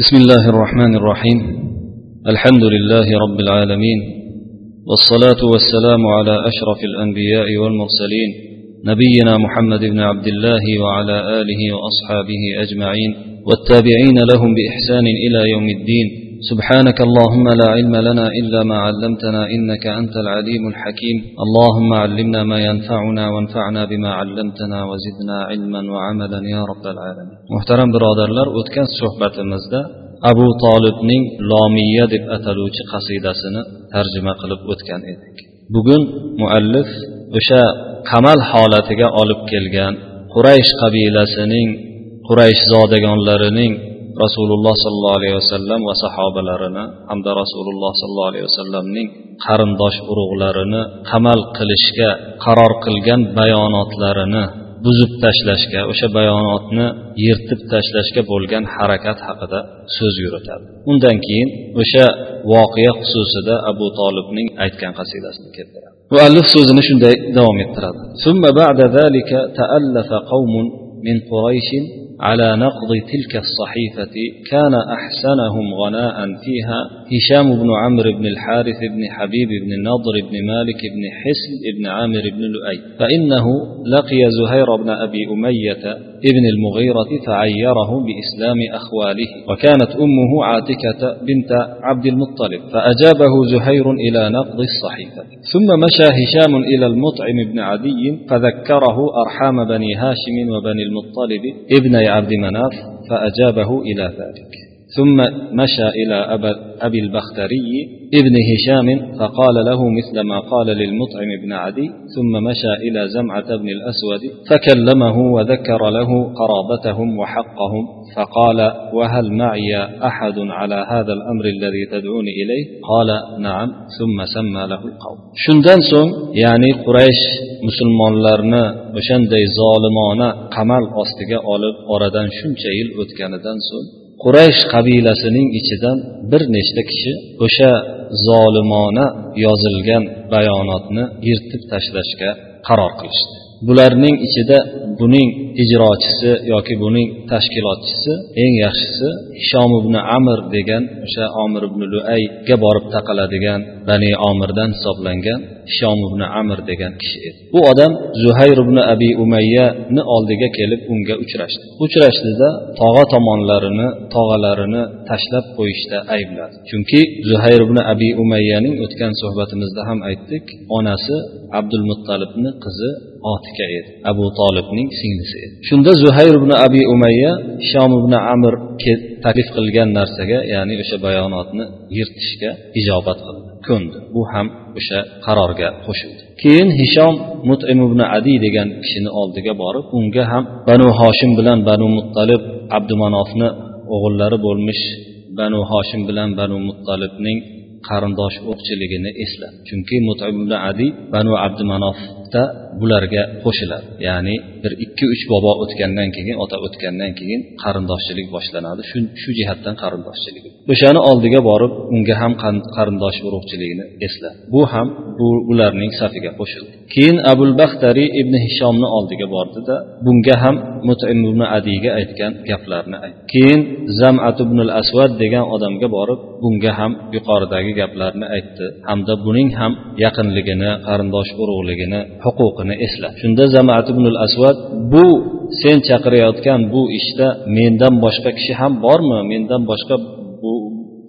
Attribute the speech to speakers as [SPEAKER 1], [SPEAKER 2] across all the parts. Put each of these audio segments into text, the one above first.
[SPEAKER 1] بسم الله الرحمن الرحيم. الحمد لله رب العالمين والصلاة والسلام على أشرف الأنبياء والمرسلين نبينا محمد بن عبد الله وعلى آله وأصحابه أجمعين والتابعين لهم بإحسان إلى يوم الدين. سبحانك اللهم لا علم لنا إلا ما علمتنا إنك أنت العليم الحكيم اللهم علمنا ما ينفعنا وانفعنا بما علمتنا وزدنا علما وعملا يا رب العالمين محترم برادرlar o'tgan suhbatimizda abu tolibning lomiya deb ataluvchi qasidasini tarjima qilib o'tgan edik bugun muallif o'sha qamal holatiga olib kelgan quraysh qabilasining quraysh zodagonlarining rasululloh sollallohu alayhi vasallam va sahobalarini hamda rasululloh sollallohu alayhi vasallamning qarindosh urug'larini qamal qilishga qaror qilgan bayonotlarini buzib tashlashga o'sha bayonotni yirtib tashlashga bo'lgan harakat haqida so'z yuritadi. Undan keyin o'sha voqea xususida abu tolibning aytgan qasidasini keltiradi. Muallif so'zini shunday davom ettiradi. على نقض تلك الصحيفة كان أحسنهم غناء فيها هشام بن عمرو بن الحارث بن حبيب بن نضر بن مالك بن حسن بن عامر بن لؤي. فإنه لقي زهير بن أبي أمية ابن المغيرة فعيره بإسلام أخواله وكانت أمه عاتكة بنت عبد المطلب فأجابه زهير إلى نقض الصحيفة. ثم مشى هشام إلى المطعم بن عدي فذكره أرحام بني هاشم وبني المطلب ابن عبد مناف فأجابه إلى ذلك. ثم مشى إلى أبي البختري ابن هشام فقال له مثل ما قال للمطعم بن عدي ثم مشى إلى زمعة بن الأسود فكلمه وذكر له قرابتهم وحقهم فقال وهل معي أحد على هذا الأمر الذي تدعوني إليه؟ قال نعم. ثم سمى له القوم so'ng ya'ni quraysh musulmonlarni o'shanday zolimona qamal ostiga olib oradan shuncha yil o'tganidan so'ng quraysh qabilasining ichidan bir nechta kishi o'sha zolimona yozilgan bayonotni yirtib tashlashga qaror qilishdi. Bularning ichida buning ijrochisi yoki buning tashkilotchisi eng yaxshisi hishom ibn amir degan o'sha omir ibn luayga borib taqaladigan bani omirdan hisoblangan hishom ibn amir degan kishi edi. Bu odam zuhayr ibn abi umayyani oldiga kelib unga uchrashdi. Uchrashdida tog'a tomonlarini tog'alarini tashlab qo'yishda aybladi. Chunki zuhayr ibn abi umayyaning o'tgan suhbatimizda ham aytdik onasi abdul muttalibni qizi otika edi. Abu tolibning singlisi edi. Shunda zuhayr ibn abi umayya shom ibn amir taklif qilgan narsaga ya'ni o'sha bayonotni yirtishga ijobat qildi. Ko'ndi. Bu ham o'sha qarorga qo'shildi. Keyin hishom mutim ibn adi degan kishini oldiga borib unga ham banu hoshim bilan banu muttalib abdumanofni o'g'illari bo'lmish banu hoshim bilan banu muttalibning qarindosh o'qchiligini esladi. Chunki mutim ibn adi banu vaqtda bularga qo'shiladi. Ya'ni bir ikki uch bobo o'tgandan keyin ota o'tgandan keyin qarindoshchilik boshlanadi. Shu jihatdan qarindoshchilik. O'shani oldiga borib unga ham qarindosh urug'chiligini esladi bu ham bu ularning safiga qo'shildi. Keyin abul baxtariy ibn hishomni oldiga bordida bunga ham mutim ibn adiyga aytgan gaplarni aytdi keyin zamat ibn al asvad degan odamga borib bunga ham yuqoridagi gaplarni aytdi. Hamda buning ham yaqinligini qarindosh urug'ligini huquqini esladi shunda zamat ibn al asvad bu sen chaqirayotgan bu ishda mendan boshqa kishi ham bormi? Mendan boshqa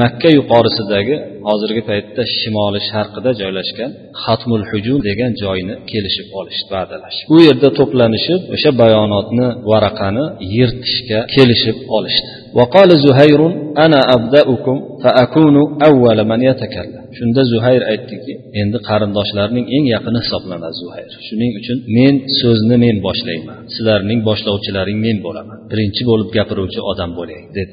[SPEAKER 1] makka yuqorisidagi hozirgi paytda shimoli sharqida joylashgan hatmul hujum degan joyni kelishib olishdi va'dalashib u yerda to'planishib o'sha bayonotni varaqani yirtishga kelishib olishdi وقال زهير أنا أبدأكم فأكون أول من يتكلم shunda zuhayr aytdiki endi qarindoshlarning eng yaqini hisoblanadi zuhayr shuning uchun men so'zni men boshlayman sizlarning boshlovchilaring men bo'laman birinchi bo'lib gapiruvchi odam bo'lay dedi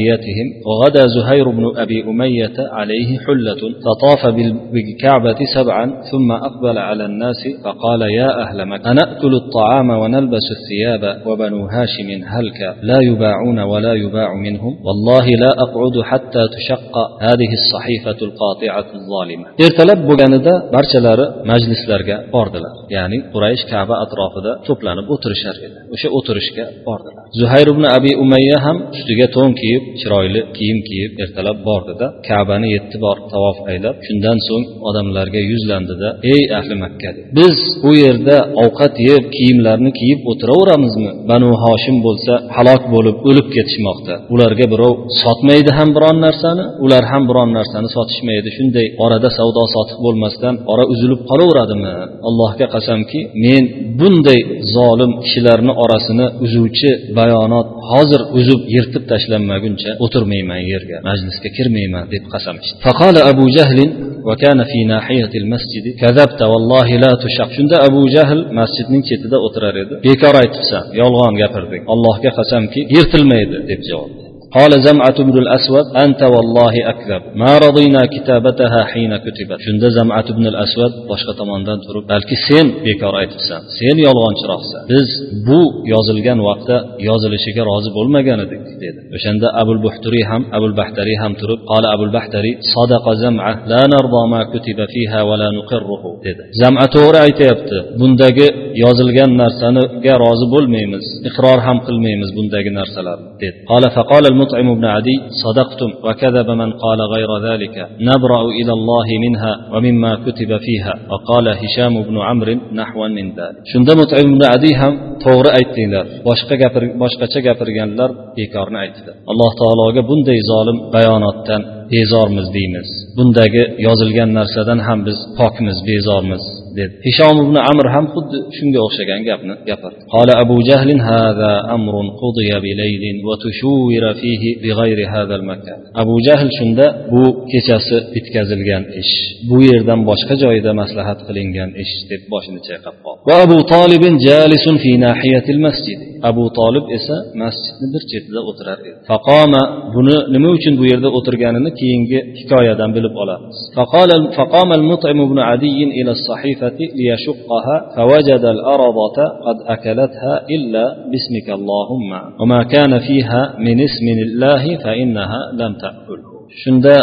[SPEAKER 1] أنديتهم وغدا زهير بن أبي أمية عليه حلة فطاف بالكعبة سبعا ثم أقبل على الناس فقال يا أهل مكة أنأكل الطعام ونلبس الثياب وبنو هاشم هلك لا يباعون ولا يباع منهم والله لا أقعد حتى تشق هذه الصحيفة القاطعة الظالمة. Ertalab bo'lganida barchalari majlislarga bordilar. Ya'ni quraysh kaba atrofida to'planib o'tirishar edi. O'sha o'tirishga bordilar. Zuhayr ibn abi umayya ham ustiga to'n kiyib chiroyli kiyim kiyib ertalab bordida kabani yetti bor tavof aylab shundan so'ng odamlarga yuzlandida ey ahli makka biz bu yerda ovqat yeb kiyimlarni kiyib o'tiraveramizmi? Banu hoshim bo'lsa halok bo'lib o'lib ketishmoqda. Ularga birov sotmaydi ham biron narsani ular ham biron narsani sotishmaydi. Shunday orada savdo sotiq bo'lmasdan ora uzilib qolaveradimi? Allohga qasamki men bunday zolim kishilarni orasini uzuvchi bayonot hozir uzib yirtib tashlanmaguncha o'tirmayman yerga majlisga kirmayman deb qasam ichdi فقال أبو جهل وكان في ناحية المسجد كذبت والله لا تشق shunda abu jahl masjidning chetida o'tirar edi bekor aytibsan yolg'on gapirding allohga qasamki yirtilmaydi deb javob قال زمعة بن الأسود أنت والله أكذب ما رضينا كتابتها حين كتبت شند زمعة بن الأسود boshqa tomondan turib balki sen bekor aytibsan sen yolg'onchiroqsan biz bu yozilgan vaqtda yozilishiga rozi bo'lmagan edik dedi o'shanda abul buhturiy ham abul bahtariy ham turib qola abul bahtariy sadaqa zam'a la narda ma kutiba fiha va la nuqirruhu dedi zam'a to'g'ri aytyapti bundagi yozilgan narsaniga rozi bo'lmaymiz iqror ham qilmaymiz bundagi narsalarni dedi qola faqala المطعم بن عدي صدقتم وكذب من قال غير ذلك نبرأ إلى الله منها ومما كتب فيها وقال هشام بن عمرو نحوا من ذلك shunda mut'im ibn adi ham to'g'ri aytdinglar boshqa gapir boshqacha gapirganlar bekorni aytdi alloh taologa bunday zolim bayonotdan bezormiz deymiz bundagi yozilgan narsadan ham biz pokmiz bezormiz dedi hishom ibn amr ham xuddi shunga o'xshagan gapni gapirdi qola abu jahlin hada amrun qudiya bilaylin va tushuira fihi bighayri hada makan abu jahl shunda bu kechasi bitkazilgan ish bu yerdan boshqa joyda maslahat qilingan ish deb boshini chayqab qoldi va abu tolibin jalisun fi nahiyatil masjid abu tolib esa masjidni bir chetida o'tirar edi faqoma buni nima uchun bu yerda o'tirganini keyingi hikoyadan bilib olamiz فقام المطعم بن عدي إلى الصحيفة ليشقها فوجد الأرضة قد أكلتها إلا باسمك اللهم وما كان فيها من اسم الله فإنها لم تأكله shunda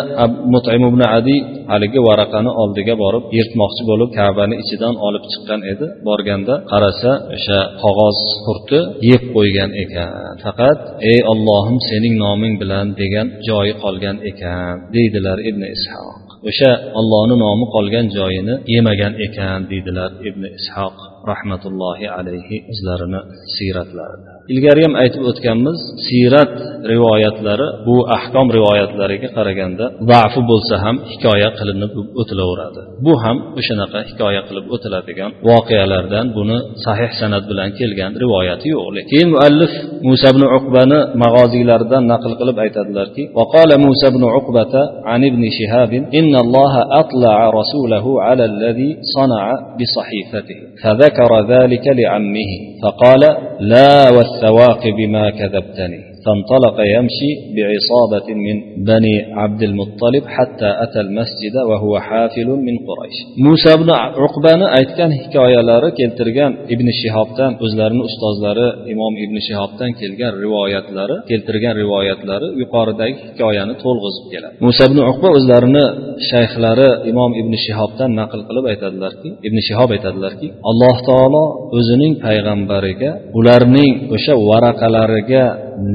[SPEAKER 1] mutim ibn adi haligi varaqani oldiga borib yirtmoqchi bo'lib kabani ichidan olib chiqqan edi borganda qarasa o'sha qog'oz qurti yeb qo'ygan ekan faqat ey ollohim sening noming bilan degan joyi qolgan ekan deydilar ibn ishoq o'sha ollohni nomi qolgan joyini yemagan ekan deydilar ibn ishoq rahmatullohi alayhi o'zlarini siyratlarida ilgari ham aytib o'tganmiz siyrat rivoyatlari bu ahkom rivoyatlariga qaraganda zafi bo'lsa ham hikoya qilinib o'tilaveradi bu ham o'shanaqa hikoya qilib o'tiladigan voqealardan buni sahih san'at bilan kelgan rivoyati yo'q keyin muallif musa ibn uqbani mag'oziylaridan naql qilib aytadilarki وقال موسى بن عقبة عن ابن شهاب إن الله أطلع رسوله على الذي صنع بصحيفته فذكر ذلك لعمه فقال لا والثواق بما كذبتني. فانطلق يمشي بعصابة من بني عبد المطلب حتى أتى المسجد وهو حافل من قريش موسى بن عقبان aytgan hikoyalari keltirgan ibn shihobdan o'zlarini ustozlari imom ibn shihobdan kelgan rivoyatlari keltirgan rivoyatlari yuqoridagi hikoyani to'lg'izib keladi musa ibn uqba o'zlarini shayxlari imom ibn shihobdan naql qilib aytadilarki ibn shihob aytadilarki alloh taolo o'zining payg'ambariga ularning o'sha varaqalariga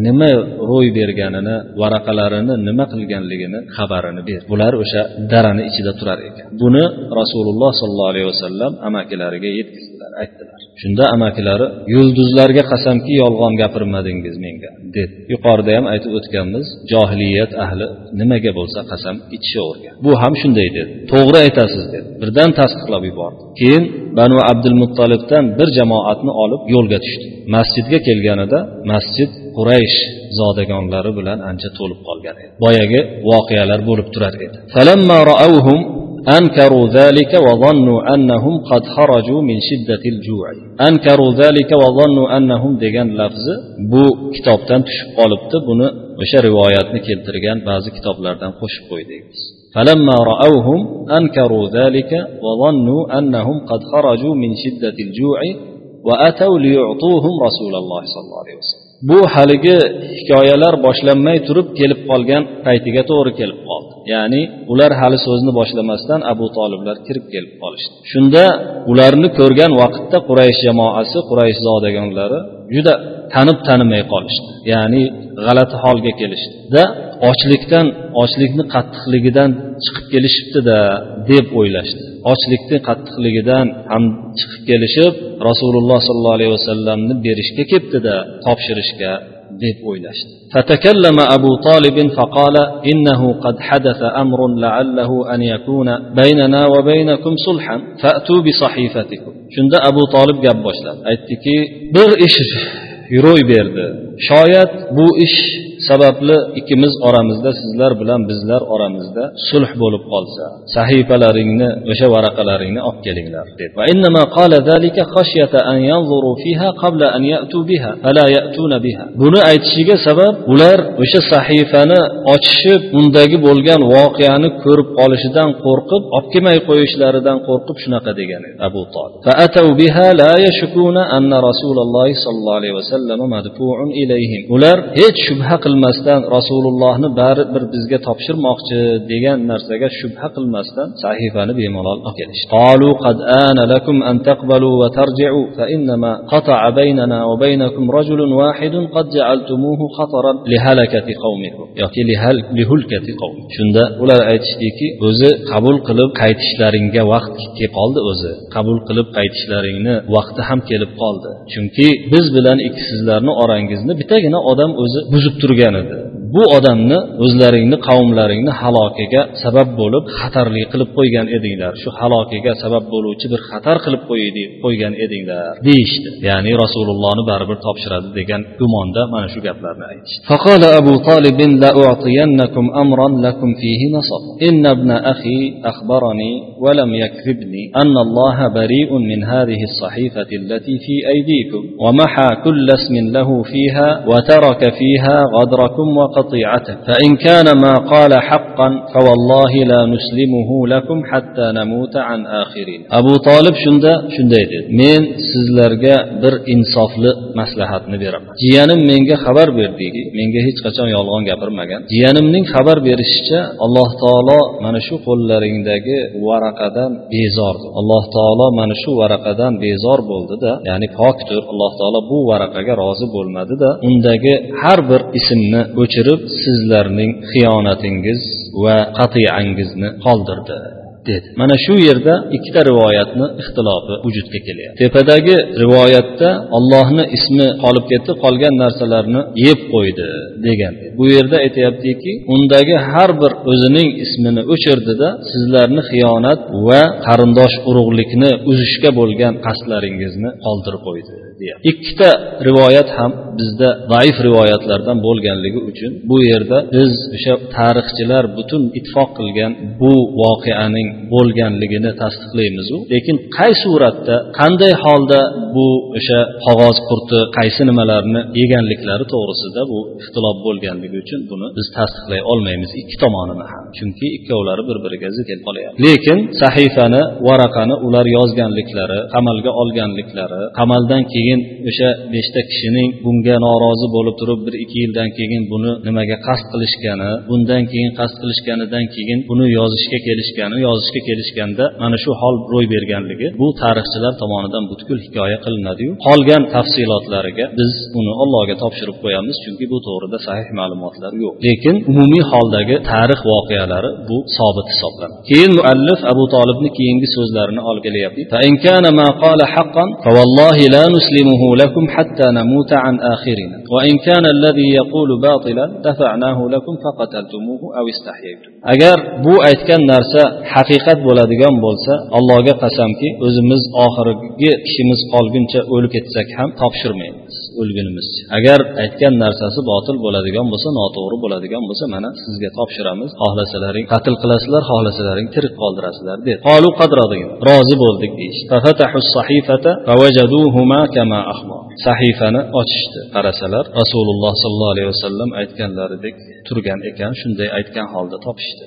[SPEAKER 1] nima ro'y berganini varaqalarini nima qilganligini xabarini ber. Bular o'sha darani ichida turar ekan. Buni rasululloh sollallohu alayhi vasallam amakilariga yetkazdi. Aytdilar. Shunda amakilari yulduzlarga qasamki yolg'on gapirmadingiz menga dedi yuqorida ham aytib o'tganmiz johiliyat ahli nimaga bo'lsa qasam ichishavergan. Bu ham shunday dedi. To'g'ri aytasiz dedi. Birdan tasdiqlab yubordi. Keyin banu abdul muttolibdan bir jamoatni olib yo'lga tushdi. Masjidga kelganida masjid quraysh zodagonlari bilan ancha to'lib qolgan edi. Boyagi voqealar bo'lib turar edi. أنكروا ذلك وظنوا أنهم قد خرجوا من شدة الجوع أنكروا ذلك وظنوا أنهم degan lafzi bu kitobdan tushib qolibdi buni o'sha rivoyatni keltirgan ba'zi kitoblardan qo'shib qo'ydik فلما رأوهم أنكروا ذلك وظنوا أنهم قد خرجوا من شدة الجوع وأتوا ليعطوهم رسول الله صلى الله عليه وسلم Bu haligi hikoyalar boshlanmay turib kelib qolgan paytiga to'g'ri kelib qoldi. Ya'ni ular hali so'zni boshlamasdan abu toliblar kirib kelib qolishdi. Shunda ularni ko'rgan vaqtda quraysh jamoasi quraysh zodagonlari juda tanib tanimay qolishdi. Ya'ni g'alati holga kelishdi ochlikdan ochlikni qattiqligidan chiqib kelishibdida deb o'ylashdi. ochlikni qattiqligidan ham chiqib kelishib rasululloh sollallohu alayhi vasallamni berishga kelibdida topshirishga deb o'ylashdi فتكلم أبو طالب فقال إنه قد حدث أمر لعله أن يكون بيننا وبينكم صلحا فأتوا بصحيفتكم shunda abu tolib gap boshladi aytdiki bir ish ro'y berdi shoyat bu ish sababli ikkimiz oramizda sizlar bilan bizlar oramizda sulh bo'lib qolsa sahifalaringni o'sha varaqalaringni olib kelinglar deb. Buni aytishiga sabab ular o'sha sahifani ochishib undagi bo'lgan voqeani ko'rib qolishidan qo'rqib olib kelmay qo'yishlaridan qo'rqib shunaqa degan edi abu tolib ular hech shubha qilmasdan rasulullohni baribir bizga topshirmoqchi degan narsaga shubha qilmasdan sahifani bemalol o'qilish qolu qad an taqbalu tarji'u fa baynana baynakum rajulun qad ja'altumuhu khataran shunda ular aytishdiki o'zi qabul qilib qaytishlaringga vaqt kelib qoldi o'zi. Qabul qilib qaytishlaringni vaqti ham kelib qoldi. Chunki biz bilan ikkisizlarni orangizni bittagina odam o'zi buzib turgan edi. bu odamni o'zlaringni qavmlaringni halokiga sabab bo'lib xatarli qilib qo'ygan edinglar shu halokiga sabab bo'luvchi bir xatar qilib qo'ygan edinglar deyishdi ya'ni rasulullohni baribir topshiradi degan gumonda mana shu gaplarni aytishdi فقال أبو طالب لأعطينكم أمرا لكم فيه نصب إن ابن أخي أخبرني ولم يكذبني أن الله بريء من هذه الصحيفة التي في أيديكم ومحى كل اسم له فيها وترك فيها غدركم وقد قطيعته فإن كان ما قال حقا فوالله لا نسلمه لكم حتى نموت عن آخرين أبو طالب شندا shunday dedi men sizlarga bir insofli maslahatni beraman jiyanim menga xabar berdiki menga hech qachon yolg'on gapirmagan jiyanimning xabar berishicha alloh taolo mana shu qo'llaringdagi varaqadan bezordi alloh taolo mana shu varaqadan bezor bo'ldida ya'ni pokdir alloh taolo bu varaqaga rozi bo'lmadida undagi har bir ismni o'chirib sizlarning xiyonatingiz va qatiangizni qoldirdi. Dedi. Mana shu yerda ikkita rivoyatni ixtilofi vujudga kelyapti. Tepadagi rivoyatda ollohni ismi qolib ketdi qolgan narsalarni yeb qo'ydi degan. Bu yerda aytyaptiki undagi har bir o'zining ismini o'chirdida sizlarni xiyonat va qarindosh urug'likni uzishga bo'lgan qasdlaringizni qoldirib qo'ydi deyapti ikkita rivoyat ham bizda zaif rivoyatlardan bo'lganligi uchun bu yerda biz o'sha tarixchilar butun ittifoq qilgan bu voqeaning bo'lganligini tasdiqlaymizu lekin qay suratda qanday holda bu o'sha qog'oz qurti qaysi nimalarni yeganliklari to'g'risida bu ixtilof bo'lganligi uchun buni biz tasdiqlay olmaymiz ikki tomonini ham. Chunki ikkovlari bir biriga zid kelib qolyapti. Lekin sahifani varaqani ular yozganliklari qamalga olganliklari qamaldan keyin o'sha beshta kishining bunga bunga norozi bo'lib turib bir ikki yildan keyin buni nimaga qasd qilishgani bundan keyin qasd qilishganidan keyin buni yozishga kelishgani yozishga kelishganda mana shu hol ro'y berganligi bu tarixchilar tomonidan butkul hikoya qilinadiyu. Qolgan tafsilotlariga biz uni allohga topshirib qo'yamiz chunki bu to'g'rida sahih ma'lumotlar yo'q. Lekin umumiy holdagi tarix voqealari bu sobit hisoblanadi. Keyin muallif abu tolibni keyingi so'zlarini olib agar bu aytgan narsa haqiqat bo'ladigan bo'lsa allohga qasamki o'zimiz oxirgi kishimiz qolguncha o'lib ketsak ham topshirmaymiz. O'lgunimiz agar aytgan narsasi botil bo'ladigan bo'lsa noto'g'ri bo'ladigan bo'lsa mana sizga topshiramiz. Xohlasalaring qatl qilasizlar xohlasalaring tirik qoldirasizlar dedi rozi bo'ldik sahifani ochishdi. Qarasalar rasululloh sollallohu alayhi vasallam aytganlaridek turgan ekan shunday aytgan holda topishdi.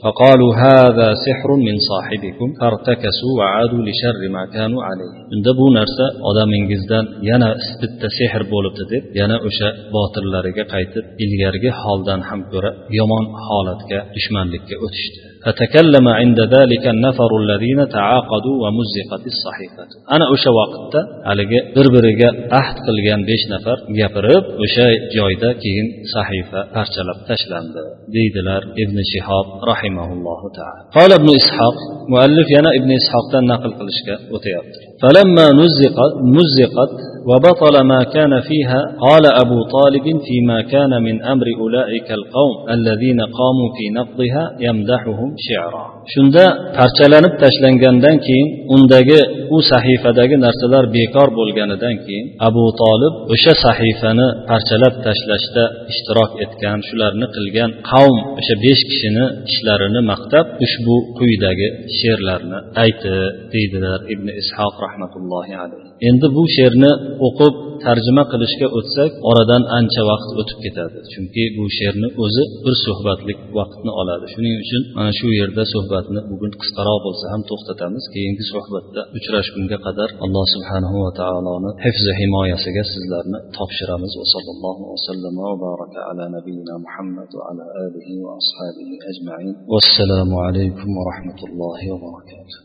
[SPEAKER 1] Unda bu narsa odamingizdan yana bitta sehr bo'libdi deb yana o'sha botillariga qaytib ilgarigi holdan ham ko'ra yomon holatga dushmanlikka o'tishdi فتكلم عند ذلك النفر الذين تعاقدوا ومزقت الصحيفة أنا أشا وقتda haligi bir biriga ahd qilgan besh nafar gapirib o'sha joyda keyin sahifa parchalab tashlandi deydilar ibn shihob rahimaullohu taala قال ابن إسحاق مؤلف yana ibn ishoqdan naql qilishga o'tyapti فلما نزقت مزقت وبطل ما كان فيها قال أبو طالب فيما كان من أمر أولئك القوم الذين قاموا في نقضها يمدحهم شعرا shunda parchalanib tashlangandan keyin undagi u sahifadagi narsalar bekor bo'lganidan keyin abu tolib o'sha sahifani parchalab tashlashda ishtirok etgan shularni qilgan qavm o'sha besh kishini ishlarini maqtab ushbu quyidagi she'rlarni aytdi deydilar ibn ishoq rahmatullohi alayhi. Endi bu she'rni o'qib tarjima qilishga o'tsak oradan ancha vaqt o'tib ketadi. Chunki bu she'rni o'zi bir suhbatlik vaqtni oladi. Shuning uchun mana shu yerda suhbatni bugun qisqaroq bo'lsa ham to'xtatamiz. Keyingi suhbatda uchrashgunga qadar alloh subhanahu va taoloni hifzi himoyasiga sizlarni topshiramiz. Va sallallohu vasallam va baraka ala nabiyina muhammad va ala alihi va ashabihi ajmain. Vassalomu alaykum va rahmatullohi va barakatuh